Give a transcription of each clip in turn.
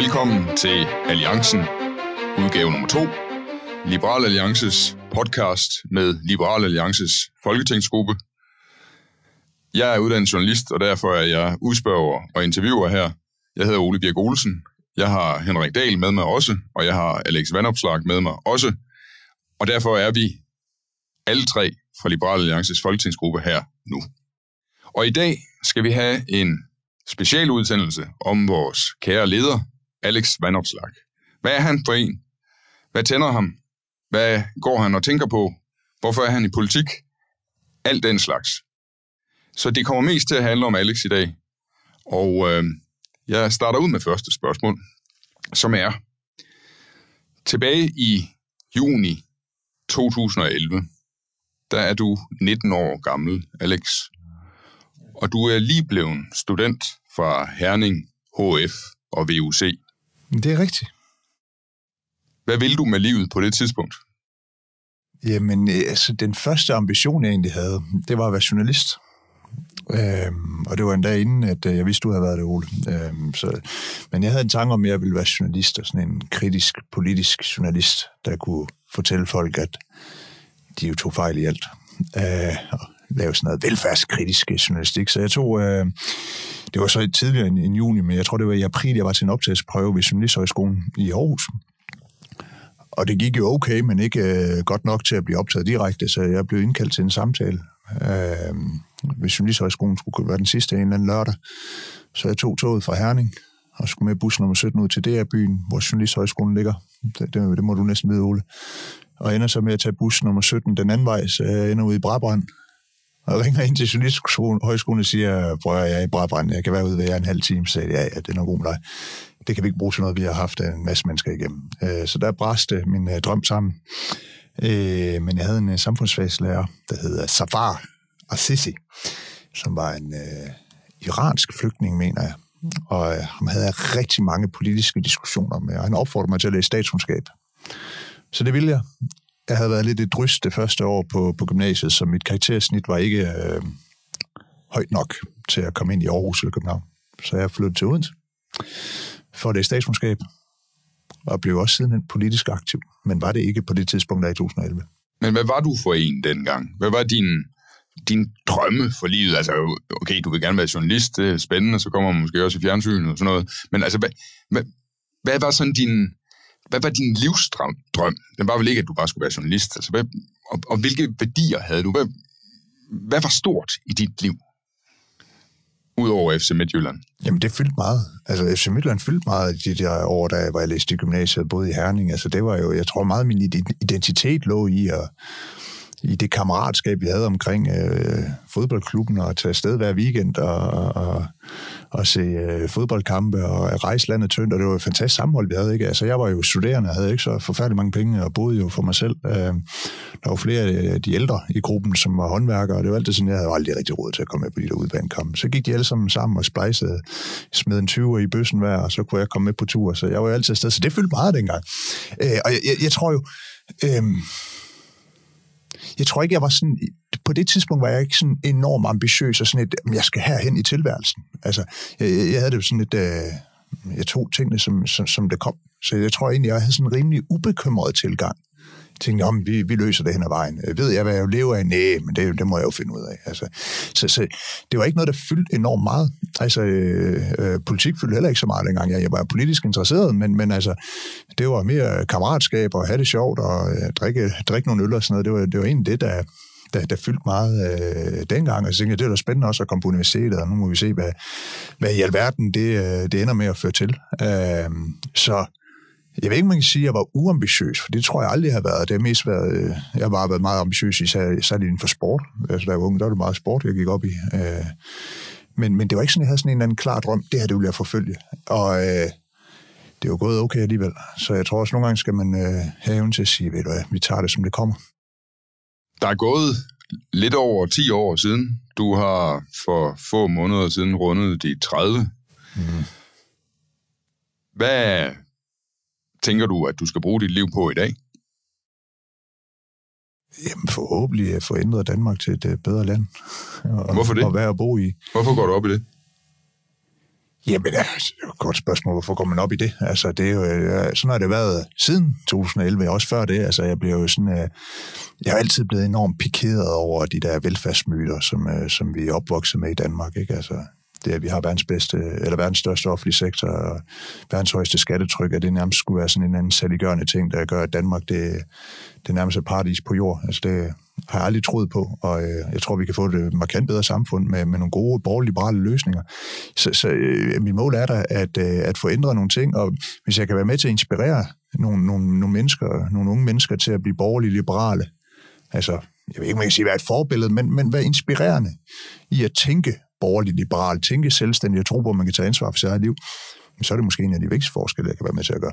Velkommen til Alliancen, udgave nummer 2. Liberal Alliances podcast med Liberal Alliances folketingsgruppe. Jeg er uddannet journalist, og derfor er jeg udspørger og interviewer her. Jeg hedder Ole Birk Olsen. Jeg har Henrik Dahl med mig også, og jeg har Alex Vandopslag med mig også. Og derfor er vi alle tre fra Liberal Alliances folketingsgruppe her nu. Og i dag skal vi have en specialudsendelse om vores kære leder, Alex Vandopslag. Hvad er han for en? Hvad tænder ham? Hvad går han og tænker på? Hvorfor er han i politik? Alt den slags. Så det kommer mest til at handle om Alex i dag. Og øh, jeg starter ud med første spørgsmål, som er, tilbage i juni 2011, der er du 19 år gammel, Alex, og du er lige blevet student fra Herning, HF og VUC. Det er rigtigt. Hvad vil du med livet på det tidspunkt? Jamen, øh, altså, den første ambition, jeg egentlig havde, det var at være journalist. Øhm, og det var en dag inden, at øh, jeg vidste, du havde været det, Ole. Øhm, så, men jeg havde en tanke om, at jeg ville være journalist, og sådan en kritisk, politisk journalist, der kunne fortælle folk, at de jo tog fejl i alt. Øh, og lave sådan noget velfærdskritisk journalistik. Så jeg tog, øh, det var så tidligere end, end juni, men jeg tror, det var i april, jeg var til en optagelsesprøve ved Journalisthøjskolen i Aarhus. Og det gik jo okay, men ikke øh, godt nok til at blive optaget direkte, så jeg blev indkaldt til en samtale øh, ved Journalisthøjskolen, skulle være den sidste en eller anden lørdag. Så jeg tog toget fra Herning og skulle med bus nummer 17 ud til DR-byen, hvor Journalisthøjskolen ligger. Det, det, det må du næsten vide, Ole. Og ender så med at tage bus nummer 17 den anden vej, så jeg ender ude i Brabrand. Og ringer ind til Journalisthøjskolen og siger, prøv at jeg er i Brabrand, jeg kan være ude ved jer en halv time. Så sagde ja, ja, det er nok god med dig. Det kan vi ikke bruge til noget, vi har haft en masse mennesker igennem. Øh, så der bræste min øh, drøm sammen. Øh, men jeg havde en øh, samfundsfagslærer, der hedder Safar Assisi, som var en øh, iransk flygtning, mener jeg. Og han ham havde jeg rigtig mange politiske diskussioner med, og han opfordrede mig til at læse statskundskab. Så det ville jeg. Jeg havde været lidt et dryst det første år på, på gymnasiet, så mit karaktersnit var ikke øh, højt nok til at komme ind i Aarhus eller København. Så jeg flyttede til Odense for det statskundskab, og blev også siden politisk aktiv, men var det ikke på det tidspunkt der i 2011. Men hvad var du for en dengang? Hvad var din, din drømme for livet? Altså, okay, du vil gerne være journalist, det er spændende, så kommer man måske også i fjernsynet og sådan noget. Men altså, hvad, hvad, hvad var sådan din, hvad var din livsdrøm? Drøm? Den var vel ikke, at du bare skulle være journalist. Altså, hvad, og, og hvilke værdier havde du? Hvad, hvad var stort i dit liv? Udover FC Midtjylland? Jamen, det fyldte meget. Altså, FC Midtjylland fyldte meget de der år, da jeg, var jeg læste i gymnasiet, både i Herning. Altså, det var jo, jeg tror meget, min identitet lå i at, i det kammeratskab, vi havde omkring øh, fodboldklubben, og tage afsted hver weekend og, og, og se øh, fodboldkampe og rejse landet tyndt, og det var et fantastisk sammenhold, vi havde. Ikke? Altså, jeg var jo studerende, havde ikke så forfærdelig mange penge, og boede jo for mig selv. Øh, der var flere af de ældre i gruppen, som var håndværkere, og det var altid sådan, jeg havde aldrig rigtig råd til at komme med på de der udbanekampe. Så gik de alle sammen sammen og splejsede, smed en 20 i bøssen hver, og så kunne jeg komme med på tur, så jeg var jo altid afsted, så det fyldte meget dengang. Øh, og jeg, jeg, jeg tror jo... Øh, jeg tror ikke, jeg var sådan, på det tidspunkt var jeg ikke sådan enormt ambitiøs og sådan et, jeg skal herhen i tilværelsen. Altså, jeg, jeg havde det jo sådan et, øh, jeg tog tingene, som, som, som det kom. Så jeg tror egentlig, jeg havde sådan en rimelig ubekymret tilgang. Tænkte, om vi, vi løser det hen ad vejen. Øh, ved jeg, hvad jeg lever af? Nej, men det, det må jeg jo finde ud af. Altså, så, så det var ikke noget, der fyldte enormt meget. Altså, øh, øh, politik fyldte heller ikke så meget dengang. Jeg, jeg var politisk interesseret, men, men altså, det var mere kammeratskab og have det sjovt og øh, drikke, drikke nogle øl og sådan noget. Det var, det var egentlig det, der, der, der fyldte meget øh, dengang. Og så tænkte jeg, det er da spændende også at komme på universitetet, og nu må vi se, hvad, hvad i alverden det, øh, det ender med at føre til. Øh, så jeg ved ikke, man kan sige, at jeg var uambitiøs, for det tror jeg aldrig har været. Det har mest været, øh, jeg har bare været meget ambitiøs, især, især inden for sport. Altså, da jeg var ung, der var det meget sport, jeg gik op i. Øh, men, men det var ikke sådan, jeg havde sådan en eller anden klar drøm, det her, det ville jeg forfølge. Og øh, det er jo gået okay alligevel. Så jeg tror også, nogle gange skal man øh, have evnen til at sige, ved du hvad, vi tager det, som det kommer. Der er gået lidt over 10 år siden. Du har for få måneder siden rundet de 30. Mm. Hvad tænker du, at du skal bruge dit liv på i dag? Jamen forhåbentlig at få ændret Danmark til et øh, bedre land. Og, Hvorfor det? Og være at bo i. Hvorfor går du op i det? Jamen, det er et godt spørgsmål. Hvorfor går man op i det? Altså, det er jo, øh, sådan har det været siden 2011, også før det. Altså, jeg bliver jo sådan, øh, jeg har altid blevet enormt pikeret over de der velfærdsmyter, som, som vi er opvokset med i Danmark, ikke? Altså, det, at vi har verdens bedste, eller verdens største offentlige sektor, og verdens højeste skattetryk, at det nærmest skulle være sådan en anden saliggørende ting, der gør, at Danmark, det, det er nærmest et paradis på jord. Altså, det, har jeg aldrig troet på, og øh, jeg tror, vi kan få et øh, markant bedre samfund med, med nogle gode, borgerliberale løsninger. Så, så øh, mit mål er da at, øh, at få ændret nogle ting, og hvis jeg kan være med til at inspirere nogle, nogle, nogle mennesker, nogle unge mennesker til at blive borgerlige liberale, altså, jeg ved ikke, om jeg kan sige, hvad er et forbillede, men, men være inspirerende i at tænke borgerlig-liberal tænke selvstændig og tro på, at man kan tage ansvar for sit eget liv, så er det måske en af de vigtigste forskelle, jeg kan være med til at gøre.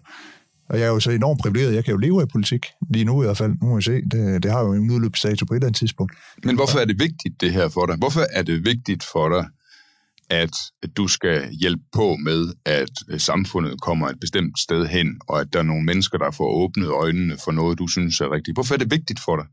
Og jeg er jo så enormt privilegeret. Jeg kan jo leve af politik. Lige nu i hvert fald. Nu må vi se. Det, det har jo en udløbsdato på et eller andet tidspunkt. Men hvorfor er det vigtigt, det her for dig? Hvorfor er det vigtigt for dig, at du skal hjælpe på med, at samfundet kommer et bestemt sted hen, og at der er nogle mennesker, der får åbnet øjnene for noget, du synes er rigtigt? Hvorfor er det vigtigt for dig?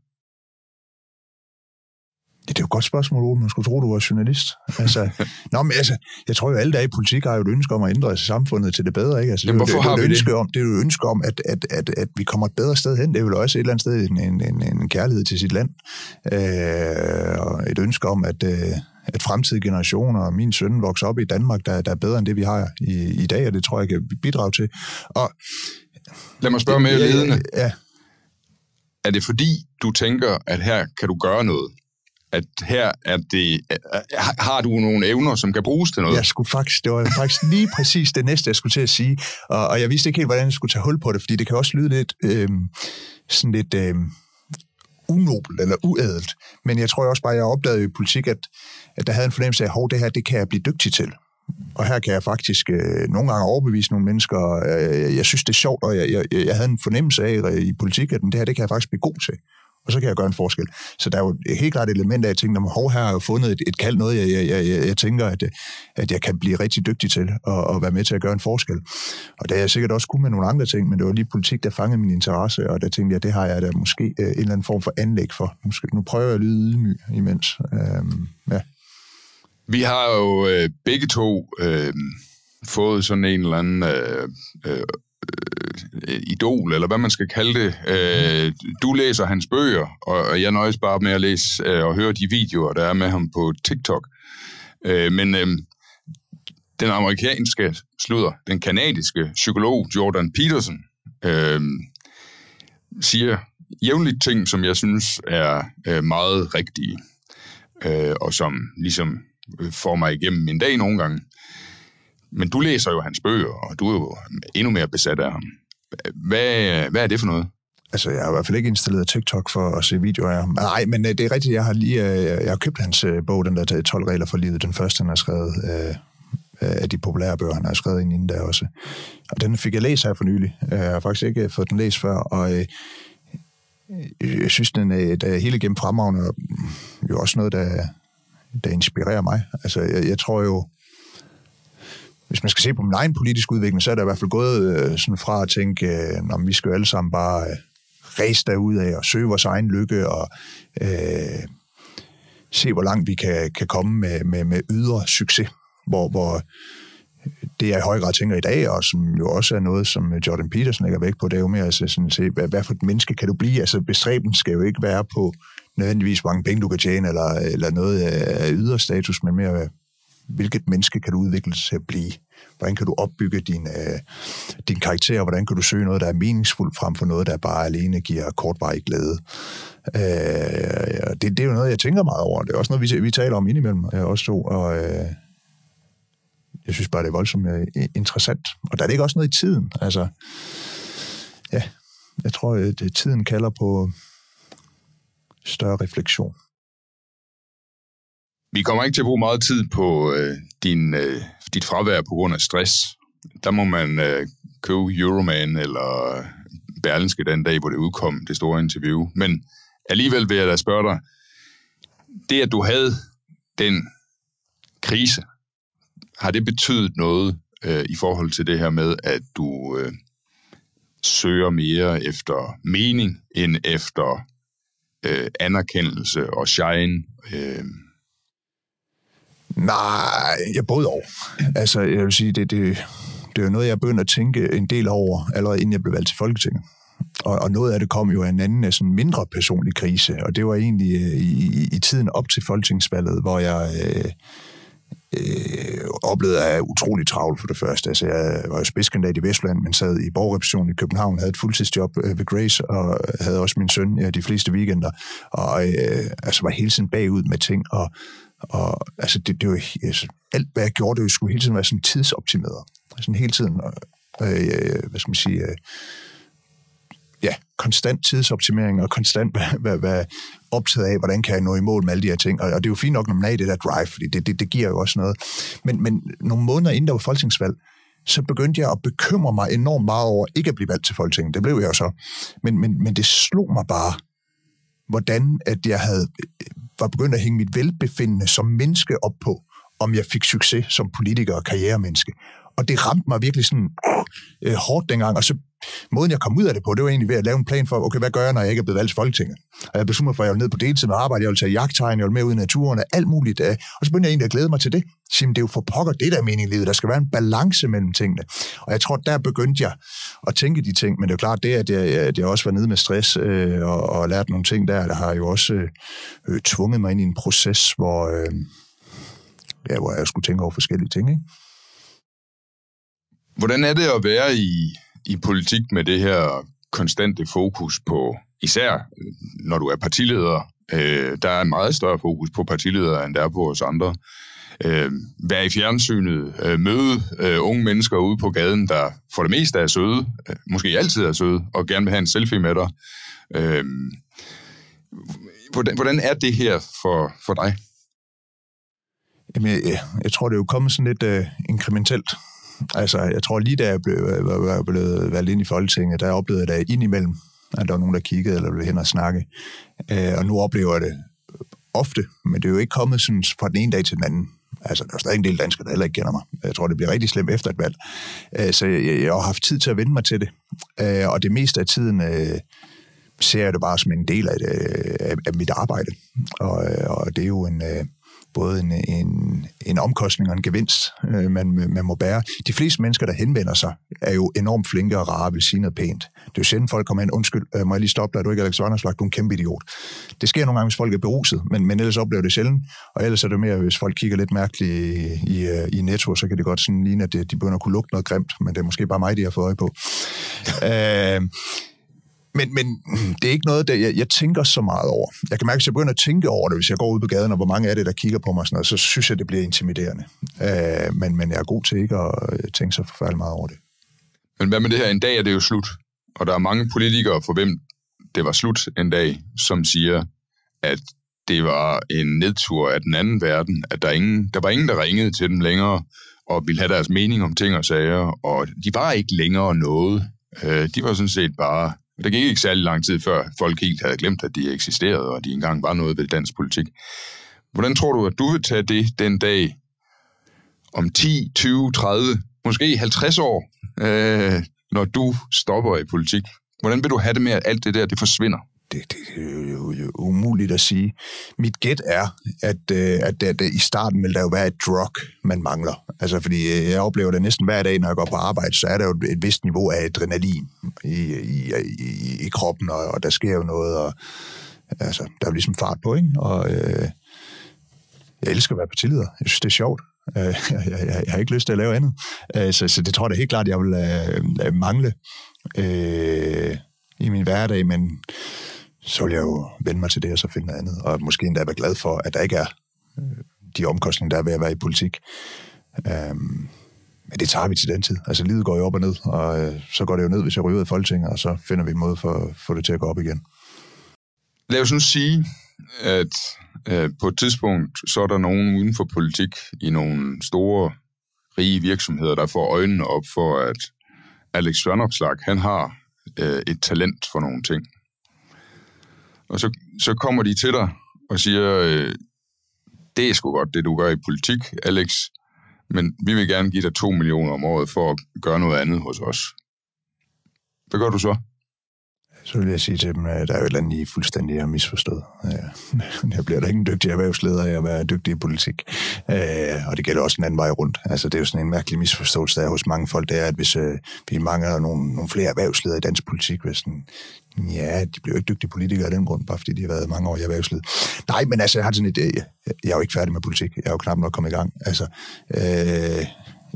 Det er jo et godt spørgsmål, Ole. Man skulle tro, du var journalist. Altså, nå, men altså, jeg tror jo, alle der er i politik har jo et ønske om at ændre samfundet til det bedre. Ikke? Altså, Jamen, hvorfor det, det, har det, ønske det? Om, det er jo et ønske om, at, at, at, at vi kommer et bedre sted hen. Det er jo også et eller andet sted en, en, en, en kærlighed til sit land. Øh, og et ønske om, at, øh, at fremtidige generationer og min søn vokser op i Danmark, der, der er bedre end det, vi har i, i dag, og det tror jeg kan bidrage til. Og, Lad mig spørge mere ledende. Ja, Er det fordi, du tænker, at her kan du gøre noget? At her er det, øh, øh, har du nogle evner, som kan bruges til noget? Jeg skulle faktisk, det var faktisk lige præcis det næste, jeg skulle til at sige. Og, og jeg vidste ikke helt, hvordan jeg skulle tage hul på det, fordi det kan også lyde lidt, øh, sådan lidt øh, unobelt eller uædelt. Men jeg tror også bare, jeg opdagede i politik, at, at der havde en fornemmelse af, at det her, det kan jeg blive dygtig til. Og her kan jeg faktisk øh, nogle gange overbevise nogle mennesker. Øh, jeg synes, det er sjovt, og jeg, jeg, jeg havde en fornemmelse af øh, i politik, at det her, det kan jeg faktisk blive god til og så kan jeg gøre en forskel. Så der er jo helt klart et element af, at jeg tænker, hov, her har jeg jo fundet et, et kald, noget, jeg, jeg, jeg, jeg tænker, at, at jeg kan blive rigtig dygtig til at, at være med til at gøre en forskel. Og det er jeg sikkert også kunne med nogle andre ting, men det var lige politik, der fangede min interesse, og der tænkte jeg, det har jeg da måske øh, en eller anden form for anlæg for. Måske, nu prøver jeg at lyde ydmyg imens. Øhm, ja. Vi har jo øh, begge to øh, fået sådan en eller anden øh, øh, Øh, idol, eller hvad man skal kalde det. Øh, du læser hans bøger, og jeg nøjes bare med at læse øh, og høre de videoer, der er med ham på TikTok. Øh, men øh, den amerikanske, sludder, den kanadiske psykolog Jordan Peterson øh, siger jævnligt ting, som jeg synes er øh, meget rigtige, øh, og som ligesom øh, får mig igennem min dag nogle gange. Men du læser jo hans bøger, og du er jo endnu mere besat af ham. Hvad, hvad er det for noget? Altså, jeg har i hvert fald ikke installeret TikTok for at se videoer af ham. Nej, men øh, det er rigtigt, jeg har lige øh, jeg har købt hans øh, bog, den der 12 regler for livet, den første, han har skrevet øh, af de populære bøger, han har skrevet ind inden der også. Og den fik jeg læst her for nylig. Jeg har faktisk ikke fået den læst før, og øh, jeg synes, den er, der er hele gennem fremragende, og jo også noget, der, der inspirerer mig. Altså, jeg, jeg tror jo, hvis man skal se på min egen politiske udvikling, så er der i hvert fald gået øh, sådan fra at tænke, øh, når vi skal jo alle sammen bare øh, ræse derud af og søge vores egen lykke og øh, se, hvor langt vi kan, kan komme med, med, med ydre succes, hvor, hvor øh, det jeg i høj grad tænker i dag, og som jo også er noget, som øh, Jordan Peterson lægger væk på, det er jo mere altså sådan at se, hvad, hvad for et menneske kan du blive? Altså bestræben skal jo ikke være på nødvendigvis, hvor mange penge du kan tjene, eller, eller noget af ydre status, men mere hvilket menneske kan du udvikle sig til at blive? Hvordan kan du opbygge din, øh, din karakter? Hvordan kan du søge noget, der er meningsfuldt, frem for noget, der bare alene giver kortvarig glæde? Øh, det, det er jo noget, jeg tænker meget over. Det er også noget, vi, vi taler om indimellem, øh, os to, og øh, jeg synes bare, det er voldsomt øh, interessant. Og der er det ikke også noget i tiden. Altså, ja, jeg tror, øh, at tiden kalder på større refleksion. Vi kommer ikke til at bruge meget tid på øh, din, øh, dit fravær på grund af stress. Der må man øh, købe Euroman eller Berlinske den dag, hvor det udkom, det store interview. Men alligevel vil jeg da spørge dig, det at du havde den krise, har det betydet noget øh, i forhold til det her med, at du øh, søger mere efter mening, end efter øh, anerkendelse og shine? Øh, Nej, jeg både over. Altså, jeg vil sige, det, det, det er jo noget, jeg begyndte at tænke en del over, allerede inden jeg blev valgt til Folketinget. Og, og noget af det kom jo af en anden sådan mindre personlig krise, og det var egentlig øh, i, i, i tiden op til folketingsvalget, hvor jeg øh, øh, oplevede, at jeg utrolig travlt for det første. Altså, jeg var jo spidskandidat i Vestland, men sad i borgerrepræsentationen i København, havde et fuldtidsjob øh, ved Grace, og havde også min søn ja, de fleste weekender, og øh, altså, var hele tiden bagud med ting, og, og altså, det, det var, altså, alt, hvad jeg gjorde, det skulle hele tiden være sådan tidsoptimeret. Sådan hele tiden, øh, øh, hvad skal man sige, øh, ja, konstant tidsoptimering og konstant være, være, være optaget af, hvordan kan jeg nå i mål med alle de her ting. Og, og det er jo fint nok, når man er i det der drive, fordi det, det, det giver jo også noget. Men, men nogle måneder inden der var folketingsvalg, så begyndte jeg at bekymre mig enormt meget over ikke at blive valgt til Folketinget. Det blev jeg jo så. Men, men, men det slog mig bare, hvordan at jeg havde, øh, var begyndt at hænge mit velbefindende som menneske op på, om jeg fik succes som politiker og karrieremenneske. Og det ramte mig virkelig sådan øh, hårdt dengang, og så måden, jeg kom ud af det på, det var egentlig ved at lave en plan for, okay, hvad gør jeg, når jeg ikke er blevet valgt til Folketinget? Og jeg besluttede mig for, at jeg ville ned på deltid med arbejde, jeg ville tage jagttegn, jeg ville med ud i naturen, og alt muligt. Øh, og så begyndte jeg egentlig at glæde mig til det. Sige, det er jo for pokker, det der er mening i livet. Der skal være en balance mellem tingene. Og jeg tror, der begyndte jeg at tænke de ting, men det er jo klart, det at jeg, at jeg også var nede med stress øh, og, og lært nogle ting der, der har jo også øh, tvunget mig ind i en proces, hvor, øh, ja, hvor jeg skulle tænke over forskellige ting. Ikke? Hvordan er det at være i, i politik med det her konstante fokus på, især øh, når du er partileder, øh, der er en meget større fokus på partiledere, end der er på os andre. Øh, være i fjernsynet, øh, møde øh, unge mennesker ude på gaden, der for det meste er søde, øh, måske altid er søde, og gerne vil have en selfie med dig. Øh, hvordan, hvordan er det her for, for dig? Jamen, jeg, jeg tror, det er jo kommet sådan lidt øh, inkrementelt. Altså, jeg tror lige da jeg blev, øh, var blevet valgt ind i Folketinget, der oplevede jeg det indimellem, at der var nogen, der kiggede eller blev hen og snakke. Øh, og nu oplever jeg det ofte, men det er jo ikke kommet sådan fra den ene dag til den anden. Altså, der er stadig en del danskere, der heller ikke kender mig. Jeg tror, det bliver rigtig slemt efter et valg. Øh, så jeg, jeg har haft tid til at vende mig til det. Øh, og det meste af tiden øh, ser jeg det bare som en del af, det, af, af mit arbejde. Og, øh, og det er jo en... Øh, både en, en, en omkostning og en gevinst, øh, man, man må bære. De fleste mennesker, der henvender sig, er jo enormt flinke og rare, vil sige noget pænt. Det er jo sjældent, folk kommer ind, undskyld, øh, må jeg lige stoppe dig, du er ikke Alex Vanderslag, du er en kæmpe idiot. Det sker nogle gange, hvis folk er beruset, men, men ellers oplever det sjældent. Og ellers er det mere, hvis folk kigger lidt mærkeligt i, i, øh, i netto, så kan det godt sådan ligne, at de begynder at kunne lugte noget grimt, men det er måske bare mig, de har fået øje på. øh, men, men det er ikke noget, der jeg, jeg tænker så meget over. Jeg kan mærke, at jeg begynder at tænke over det, hvis jeg går ud på gaden, og hvor mange er det, der kigger på mig, sådan noget, så synes jeg, det bliver intimiderende. Øh, men, men jeg er god til ikke at øh, tænke så forfærdeligt meget over det. Men hvad med det her? En dag er det jo slut. Og der er mange politikere, for hvem det var slut en dag, som siger, at det var en nedtur af den anden verden, at der, ingen, der var ingen, der ringede til dem længere, og ville have deres mening om ting og sager, og de var ikke længere noget. Øh, de var sådan set bare der gik ikke særlig lang tid før folk helt havde glemt, at de eksisterede, og de engang var noget ved dansk politik. Hvordan tror du, at du vil tage det den dag om 10, 20, 30, måske 50 år, øh, når du stopper i politik? Hvordan vil du have det med, at alt det der, det forsvinder? Det, det er jo, jo umuligt at sige. Mit gæt er, at, øh, at, at, at i starten vil der jo være et drug, man mangler. Altså, fordi øh, jeg oplever det næsten hver dag, når jeg går på arbejde, så er der jo et vist niveau af adrenalin i, i, i, i kroppen, og, og der sker jo noget, og altså, der er jo ligesom fart på, ikke? Og øh, jeg elsker at være partileder. Jeg synes, det er sjovt. Øh, jeg, jeg, jeg, jeg har ikke lyst til at lave andet. Så, så det tror jeg da helt klart, jeg vil øh, mangle øh, i min hverdag, men så vil jeg jo vende mig til det, og så finde noget andet. Og måske endda være glad for, at der ikke er øh, de omkostninger, der er ved at være i politik. Øhm, men det tager vi til den tid. Altså, livet går jo op og ned, og øh, så går det jo ned, hvis jeg ryger ud af Folketinget, og så finder vi en måde for at få det til at gå op igen. Lad os nu sige, at øh, på et tidspunkt, så er der nogen uden for politik i nogle store, rige virksomheder, der får øjnene op for, at Alex Svernopslag, han har øh, et talent for nogle ting. Og så, så kommer de til dig og siger, øh, det er sgu godt, det du gør i politik, Alex, men vi vil gerne give dig 2 millioner om året for at gøre noget andet hos os. Hvad gør du så? Så vil jeg sige til dem, at der er jo et eller andet, I fuldstændig har misforstået. Øh, jeg bliver da ikke en dygtig erhvervsleder af at være dygtig i politik. Øh, og det gælder også en anden vej rundt. Altså, det er jo sådan en mærkelig misforståelse, der er hos mange folk, det er, at hvis øh, vi mangler nogle, nogle flere erhvervsledere i dansk politik, hvis sådan, ja, de bliver jo ikke dygtige politikere af den grund, bare fordi de har været mange år i erhvervslivet. Nej, men altså, jeg har sådan et, jeg er jo ikke færdig med politik. Jeg er jo knap nok kommet i gang. Altså, øh,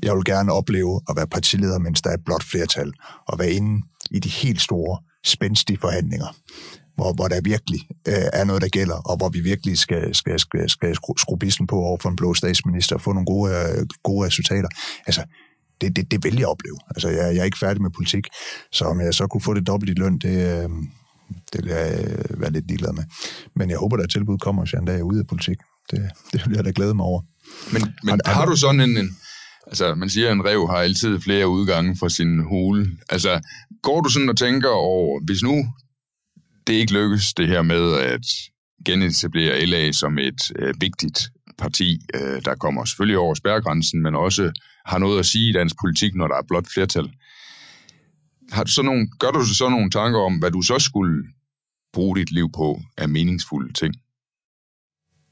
jeg vil gerne opleve at være partileder, mens der er et blot flertal, og være inde i de helt store spændstige forhandlinger, hvor, hvor der virkelig øh, er noget, der gælder, og hvor vi virkelig skal, skal, skal, skal skrue skru bissen på over for en blå statsminister og få nogle gode, øh, gode resultater. Altså, det, det, det vil jeg opleve. Altså, jeg, jeg er ikke færdig med politik, så om jeg så kunne få det dobbelt i løn, det, øh, det vil jeg øh, være lidt ligeglad med. Men jeg håber, at tilbud kommer, så en dag er ude af politik. Det, det vil jeg da glæde mig over. Men, men har, har du sådan en, en Altså, man siger, at en rev har altid flere udgange fra sin hule. Altså, går du sådan og tænker over, hvis nu det ikke lykkes, det her med at genetablere LA som et øh, vigtigt parti, øh, der kommer selvfølgelig over spærregrænsen, men også har noget at sige i dansk politik, når der er blot flertal. Har du så nogle, gør du så nogle tanker om, hvad du så skulle bruge dit liv på af meningsfulde ting?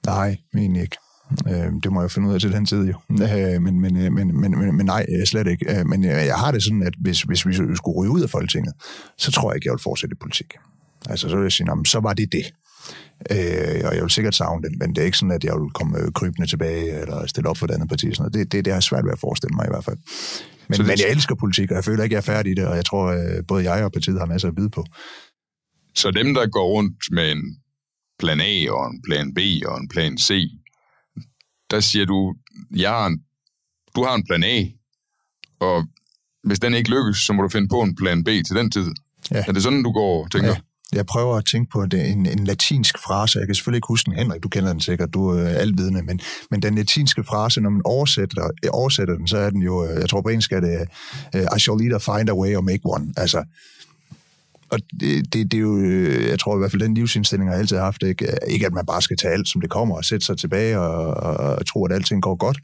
Nej, men ikke. Øh, det må jeg finde ud af til den tid jo. Øh, men, men, men, men, men, men nej, slet ikke. Øh, men jeg har det sådan, at hvis, hvis vi skulle ryge ud af Folketinget, så tror jeg ikke, jeg vil fortsætte i politik. Altså, så vil jeg sige, så var det det. Øh, og jeg vil sikkert savne den, men det er ikke sådan, at jeg vil komme krybende tilbage eller stille op for et andet parti. Sådan noget. Det, det, det er svært ved at forestille mig i hvert fald. Men, det... men jeg elsker politik, og jeg føler ikke, jeg er færdig i det, og jeg tror, både jeg og partiet har masser at vide på. Så dem, der går rundt med en plan A og en plan B og en plan C, der siger du, jeg har en, du har en plan A, og hvis den ikke lykkes, så må du finde på en plan B til den tid. Ja. Er det sådan, du går og tænker? Ja. Jeg prøver at tænke på en, en latinsk frase. Jeg kan selvfølgelig ikke huske den, Henrik, du kender den sikkert, du er alvidende, men, men den latinske frase, når man oversætter, oversætter den, så er den jo, jeg tror på engelsk er det, I shall either find a way or make one. Altså, og det, det, det er jo, øh, jeg tror i hvert fald, den livsindstilling har altid haft, ikke, ikke at man bare skal tage alt, som det kommer, og sætte sig tilbage og, og, og tro, at alting går godt,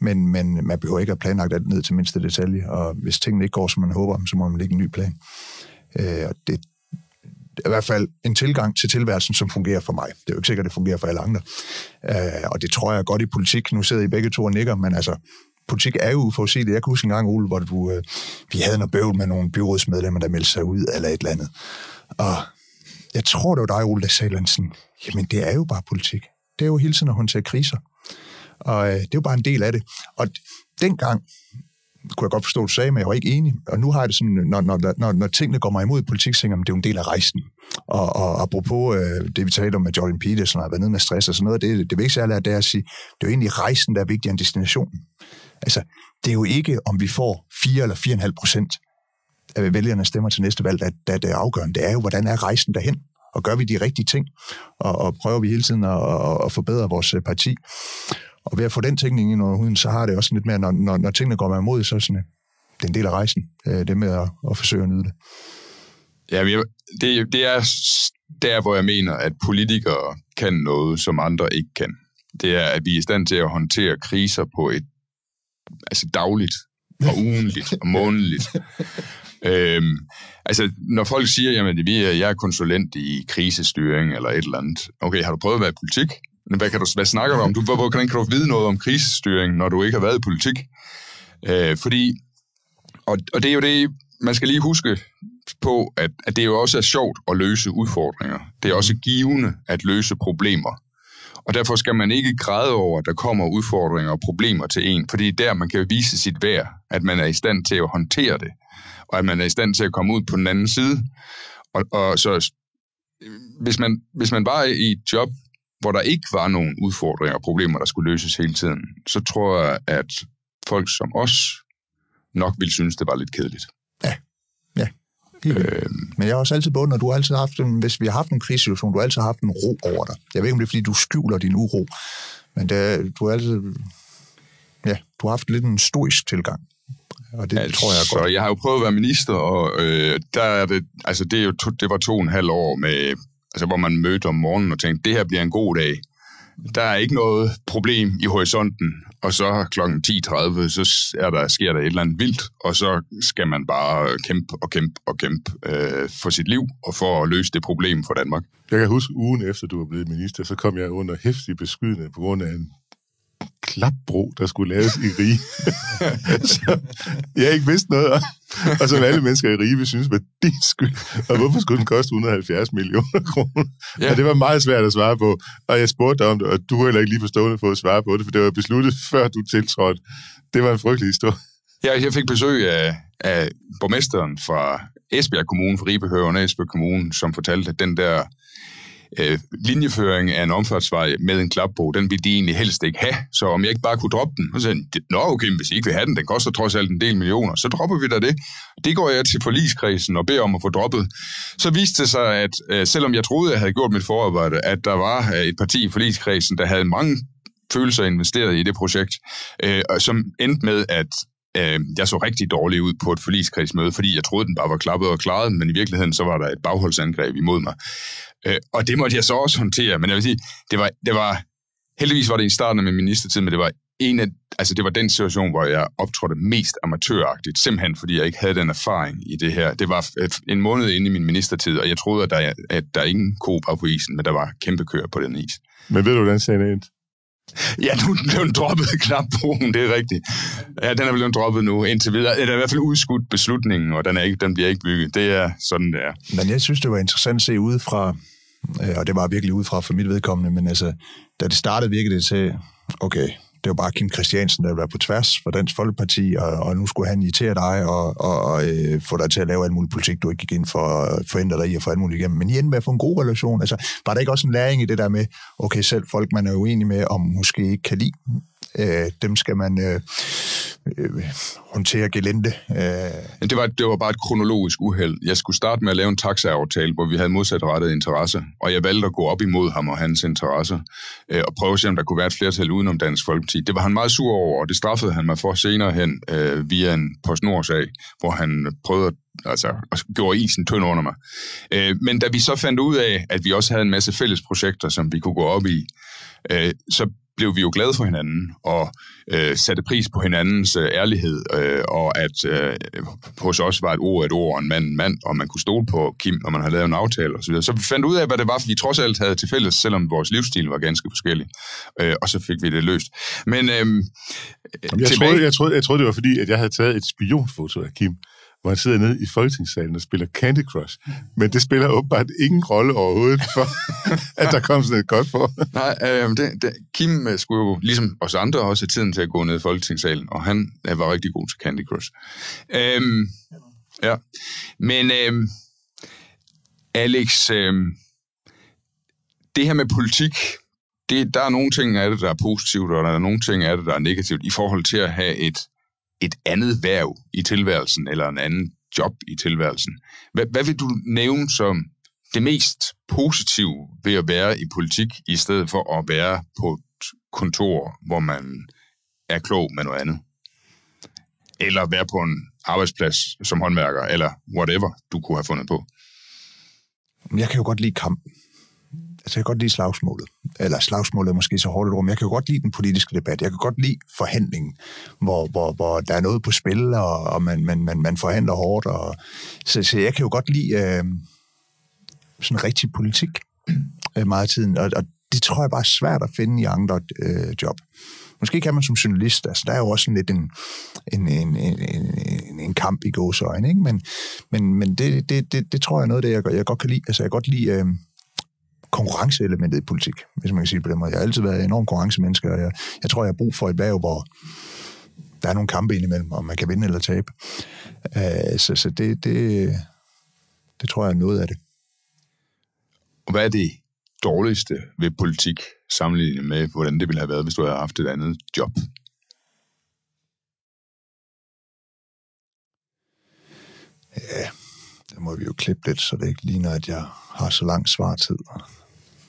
men, men man behøver ikke at planlagt alt ned til mindste detalje, og hvis tingene ikke går, som man håber, så må man lægge en ny plan. Øh, og det, i hvert fald en tilgang til tilværelsen, som fungerer for mig. Det er jo ikke sikkert, at det fungerer for alle andre. Øh, og det tror jeg godt i politik. Nu sidder I begge to og nikker, men altså, politik er jo uforudsigeligt. Jeg kan huske en gang, Ole, hvor du, øh, vi havde noget bøvl med nogle byrådsmedlemmer, der meldte sig ud eller et eller andet. Og jeg tror, det var dig, Ole, der sagde sådan, jamen det er jo bare politik. Det er jo hele tiden at håndtere kriser. Og øh, det er jo bare en del af det. Og dengang kunne jeg godt forstå, at du sagde, men jeg var ikke enig. Og nu har jeg det sådan, når, når, når, når tingene går mig imod i politik, så det er jo en del af rejsen. Og, og apropos øh, det, vi talte om med Jordan Peterson, har været nede med stress og sådan noget, det, det vigtigste er, det er at sige, det er jo egentlig rejsen, der er vigtigere end destinationen. Altså, det er jo ikke, om vi får 4 eller 4,5 procent af vælgerne stemmer til næste valg, der, der, det er afgørende. Det er jo, hvordan er rejsen derhen? Og gør vi de rigtige ting? Og, og prøver vi hele tiden at, at, at forbedre vores øh, parti? Og ved at få den tænkning ind under huden, så har det også lidt mere, når, når, når tingene går med imod, så sådan, øh, det er en del af rejsen, øh, det med at, at forsøge at nyde det. Ja, det, det er der, hvor jeg mener, at politikere kan noget, som andre ikke kan. Det er, at vi er i stand til at håndtere kriser på et altså dagligt og ugenligt og månedligt. øhm, altså, når folk siger, jamen, vi er, jeg er konsulent i krisestyring eller et eller andet. Okay, har du prøvet at være i politik? Hvad, kan du, hvad snakker du om? Du, hvordan kan du vide noget om krisestyring, når du ikke har været i politik? Øh, fordi, og, og det er jo det, man skal lige huske på, at, at det jo også er sjovt at løse udfordringer. Det er også givende at løse problemer. Og derfor skal man ikke græde over, at der kommer udfordringer og problemer til en, fordi der man kan vise sit værd, at man er i stand til at håndtere det, og at man er i stand til at komme ud på den anden side. Og, og så hvis man, hvis man var i et job, hvor der ikke var nogen udfordringer og problemer, der skulle løses hele tiden, så tror jeg, at folk som os nok ville synes, det var lidt kedeligt. Øh, Men jeg har også altid både, når du har altid haft en, hvis vi har haft en krisesituation, du har altid haft en ro over dig. Jeg ved ikke, om det er, fordi du skjuler din uro, men det, du har altid, ja, du har haft lidt en stoisk tilgang. Og det altså, tror jeg godt. Jeg har jo prøvet at være minister, og øh, der er det, altså det, er jo to, det var to og en halv år med altså hvor man mødte om morgenen og tænkte, det her bliver en god dag der er ikke noget problem i horisonten, og så kl. 10.30, så er der, sker der et eller andet vildt, og så skal man bare kæmpe og kæmpe og kæmpe øh, for sit liv, og for at løse det problem for Danmark. Jeg kan huske ugen efter, du var blevet minister, så kom jeg under hæftig beskydning på grund af en klapbro, der skulle laves i Rige. så jeg ikke vidste noget om. Og som alle mennesker i Rige synes, var din skyld. Og hvorfor skulle den koste 170 millioner kroner? Ja. Og det var meget svært at svare på. Og jeg spurgte dig om det, og du var heller ikke lige på stående for at svare på det, for det var besluttet, før du tiltrådte. Det var en frygtelig historie. Ja, jeg fik besøg af, af borgmesteren fra Esbjerg Kommune, fra Ribehøven Esbjerg Kommune, som fortalte, at den der øh, linjeføring af en omfartsvej med en klapbro, den ville de egentlig helst ikke have, så om jeg ikke bare kunne droppe den. Og så sagde nå okay, hvis I ikke vil have den, den koster trods alt en del millioner, så dropper vi da det. Det går jeg til forligskredsen og beder om at få droppet. Så viste det sig, at øh, selvom jeg troede, jeg havde gjort mit forarbejde, at der var øh, et parti i forligskredsen, der havde mange følelser investeret i det projekt, øh, som endte med, at øh, jeg så rigtig dårligt ud på et forligskredsmøde, fordi jeg troede, den bare var klappet og klaret, men i virkeligheden så var der et bagholdsangreb imod mig. Øh, og det måtte jeg så også håndtere, men jeg vil sige, det var, det var heldigvis var det i starten af min ministertid, men det var en af, altså det var den situation, hvor jeg optrådte mest amatøragtigt, simpelthen fordi jeg ikke havde den erfaring i det her. Det var en måned inde i min ministertid, og jeg troede, at der, at der ingen ko var på isen, men der var kæmpe køer på den is. Men ved du, hvordan sagen endte? Ja, nu blev den droppet knap broen, det er rigtigt. Ja, den er blevet droppet nu indtil videre. Det er i hvert fald udskudt beslutningen, og den, er ikke, den bliver ikke bygget. Det er sådan, det er. Men jeg synes, det var interessant at se udefra, øh, og det var virkelig udefra for mit vedkommende, men altså, da det startede, virkede det til, okay, det var bare Kim Christiansen, der var på tværs for Dansk Folkeparti, og, og nu skulle han irritere dig og, og, og øh, få dig til at lave alt mulig politik, du ikke gik ind for at forhindre dig i at få alt muligt igennem. Men I endte med at få en god relation. Altså, var der ikke også en læring i det der med, okay, selv folk, man er uenig med, om måske ikke kan lide, øh, dem skal man øh, øh, håndtere gelente. Øh. Det, var, det var bare et kronologisk uheld. Jeg skulle starte med at lave en taxaaftale, hvor vi havde modsatrettet interesse, og jeg valgte at gå op imod ham og hans interesse, øh, og prøve at se, om der kunne være et flertal udenom Dansk Folkeparti. Det var han meget sur over, og det straffede han mig for senere hen øh, via en PostNord-sag, hvor han prøvede at altså, og gjorde isen tynd under mig. Øh, men da vi så fandt ud af, at vi også havde en masse fælles projekter, som vi kunne gå op i, øh, så blev vi jo glade for hinanden og øh, satte pris på hinandens øh, ærlighed, øh, og at øh, hos os var et ord et ord, og en mand en mand, og man kunne stole på Kim, når man havde lavet en aftale osv. Så, så vi fandt ud af, hvad det var, vi trods alt havde til fælles, selvom vores livsstil var ganske forskellig, øh, og så fik vi det løst. Men øh, jeg, tilbage... troede, jeg, troede, jeg troede, det var fordi, at jeg havde taget et spionfoto af Kim, hvor han sidder nede i Folketingssalen og spiller Candy Crush. Men det spiller åbenbart ingen rolle overhovedet for, at der kom sådan et godt for. Nej, øh, det, det, Kim øh, skulle jo, ligesom os andre, også have tiden til at gå ned i Folketingssalen, og han øh, var rigtig god til Candy Crush. Øhm, ja. Men øh, Alex, øh, det her med politik, det, der er nogle ting af det, der er positivt, og der er nogle ting af det, der er negativt, i forhold til at have et et andet værv i tilværelsen, eller en anden job i tilværelsen. Hvad, hvad vil du nævne som det mest positive ved at være i politik, i stedet for at være på et kontor, hvor man er klog med noget andet? Eller være på en arbejdsplads som håndværker, eller whatever du kunne have fundet på? Jeg kan jo godt lide kampen altså jeg kan godt lide slagsmålet. Eller slagsmålet er måske så hårdt et ord, men jeg kan godt lide den politiske debat. Jeg kan godt lide forhandlingen, hvor, hvor, hvor der er noget på spil, og, og man, man, man, man forhandler hårdt. Og, så, så jeg kan jo godt lide øh, sådan rigtig politik øh, meget af tiden, og, og det tror jeg bare er svært at finde i andre øh, job. Måske kan man som journalist, altså der er jo også sådan lidt en, en, en, en, en, en kamp i gåsøjne, ikke? men, men, men det, det, det, det tror jeg er noget, det jeg, jeg godt kan lide. Altså jeg kan godt lide... Øh, konkurrenceelementet i politik, hvis man kan sige det på den måde. Jeg har altid været enormt konkurrencemenneske, og jeg, jeg tror, jeg har brug for et værv, hvor der er nogle kampe indimellem, om man kan vinde eller tabe. Uh, så så det, det, det tror jeg er noget af det. Og hvad er det dårligste ved politik, sammenlignet med, hvordan det ville have været, hvis du havde haft et andet job? Ja, der må vi jo klippe lidt, så det ikke ligner, at jeg har så lang svartid.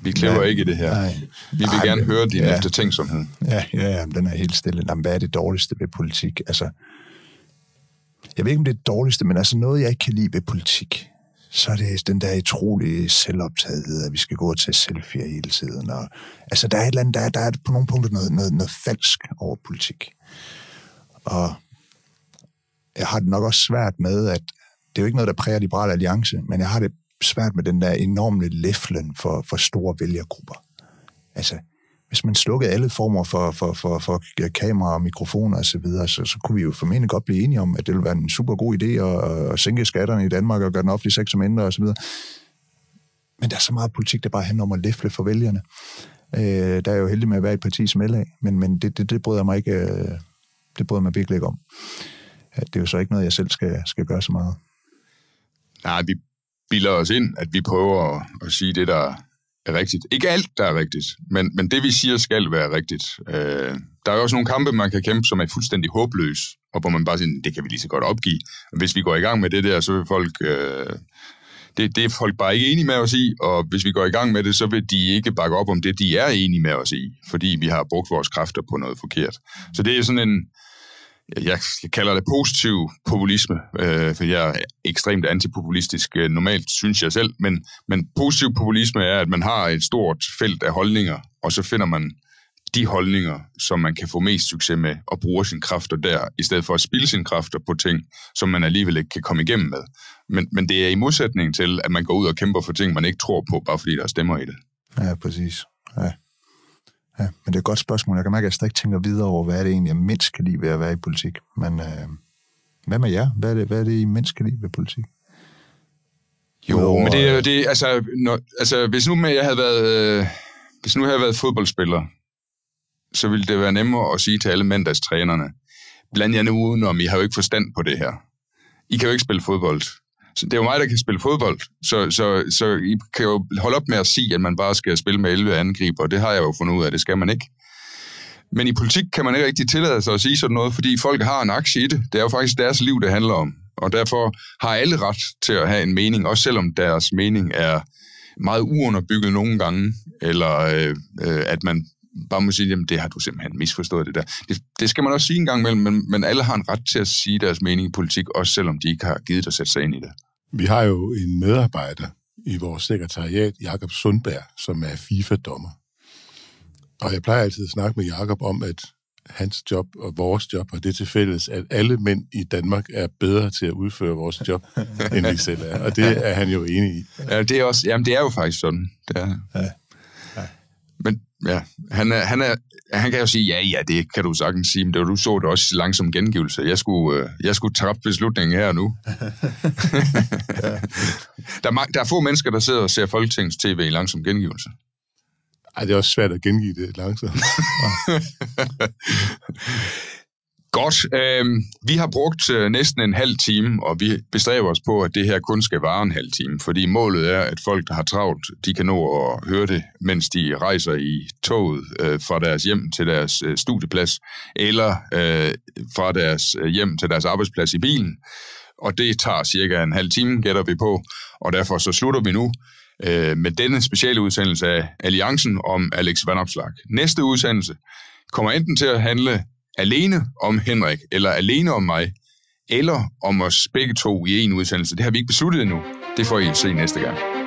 Vi klipper ja, ikke i det her. Nej. Vi vil Ej, gerne men, høre din ja, eftertænksomhed. Ja, ja, ja, den er helt stille. Jamen, hvad er det dårligste ved politik? Altså, jeg ved ikke, om det er det dårligste, men altså noget, jeg ikke kan lide ved politik, så er det den der utrolige selvoptagethed, at vi skal gå og tage selfie hele tiden. Og, altså, der er et eller andet, der, er, der er på nogle punkter noget, noget, noget falsk over politik. Og jeg har det nok også svært med, at det er jo ikke noget, der præger Liberale Alliance, men jeg har det svært med den der enorme leflen for, for store vælgergrupper. Altså, hvis man slukkede alle former for, for, for, for kamera og mikrofoner osv., så, videre, så, så kunne vi jo formentlig godt blive enige om, at det ville være en super god idé at, at sænke skatterne i Danmark og gøre den offentlige sektor mindre osv. Men der er så meget politik, der bare handler om at læfle for vælgerne. Øh, der er jo heldig med at være et parti som LA, men, men det, det, det bryder mig ikke, øh, det bryder mig virkelig ikke om. Det er jo så ikke noget, jeg selv skal, skal gøre så meget. Nej, vi bilder os ind, at vi prøver at, at sige det, der er rigtigt. Ikke alt, der er rigtigt, men, men det, vi siger, skal være rigtigt. Øh, der er jo også nogle kampe, man kan kæmpe, som er fuldstændig håbløs, og hvor man bare siger, det kan vi lige så godt opgive. Hvis vi går i gang med det der, så vil folk... Øh, det, det er folk bare ikke enige med os i, og hvis vi går i gang med det, så vil de ikke bakke op om det, de er enige med os i, fordi vi har brugt vores kræfter på noget forkert. Så det er sådan en, jeg, jeg kalder det positiv populisme, øh, for jeg er ekstremt antipopulistisk øh, normalt, synes jeg selv, men, men positiv populisme er, at man har et stort felt af holdninger, og så finder man de holdninger, som man kan få mest succes med, og bruger sine kræfter der, i stedet for at spille sine kræfter på ting, som man alligevel ikke kan komme igennem med. Men, men det er i modsætning til, at man går ud og kæmper for ting, man ikke tror på, bare fordi der stemmer i det. Ja, præcis. Ja. Ja, men det er et godt spørgsmål. Jeg kan mærke, at jeg stadig tænker videre over, hvad er det egentlig, jeg mindst kan lide ved at være i politik. Men øh, hvad med jer? Hvad er, det, hvad er det, I mindst kan lide ved politik? Jo, Udover, men det er det, altså, når, altså, hvis nu med, jeg havde været, øh, hvis nu jeg havde været fodboldspiller, så ville det være nemmere at sige til alle mandagstrænerne, bland jer nu udenom, I har jo ikke forstand på det her. I kan jo ikke spille fodbold. Så det er jo mig, der kan spille fodbold, så, så, så I kan jo holde op med at sige, at man bare skal spille med 11 angriber, og det har jeg jo fundet ud af, det skal man ikke. Men i politik kan man ikke rigtig tillade sig at sige sådan noget, fordi folk har en aktie i det. Det er jo faktisk deres liv, det handler om. Og derfor har alle ret til at have en mening, også selvom deres mening er meget uunderbygget nogle gange, eller øh, øh, at man bare må sige, jamen det har du simpelthen misforstået det der. Det, det skal man også sige en gang imellem, men, men alle har en ret til at sige deres mening i politik, også selvom de ikke har givet at sætte sig ind i det. Vi har jo en medarbejder i vores sekretariat, Jakob Sundberg, som er FIFA-dommer. Og jeg plejer altid at snakke med Jakob om, at hans job og vores job har det til fælles, at alle mænd i Danmark er bedre til at udføre vores job, end vi selv er. Og det er han jo enig i. Ja, det er, også, jamen, det er jo faktisk sådan. Det er. Ja. Ja. Men ja, han, er, han, er, han kan jo sige, ja, ja, det kan du sagtens sige, men det, du så det også i langsom gengivelse. Jeg skulle, øh, jeg skulle træffe beslutningen her nu. der, er, der er få mennesker, der sidder og ser Folketingets tv i langsom gengivelse. Ej, det er også svært at gengive det langsomt. Godt. Øh, vi har brugt øh, næsten en halv time, og vi bestræber os på, at det her kun skal vare en halv time, fordi målet er, at folk, der har travlt, de kan nå at høre det, mens de rejser i toget øh, fra deres hjem til deres øh, studieplads, eller øh, fra deres øh, hjem til deres arbejdsplads i bilen. Og det tager cirka en halv time, gætter vi på, og derfor så slutter vi nu øh, med denne speciale udsendelse af Alliancen om Alex Van Opslag. Næste udsendelse kommer enten til at handle alene om Henrik, eller alene om mig, eller om os begge to i en udsendelse. Det har vi ikke besluttet endnu. Det får I se næste gang.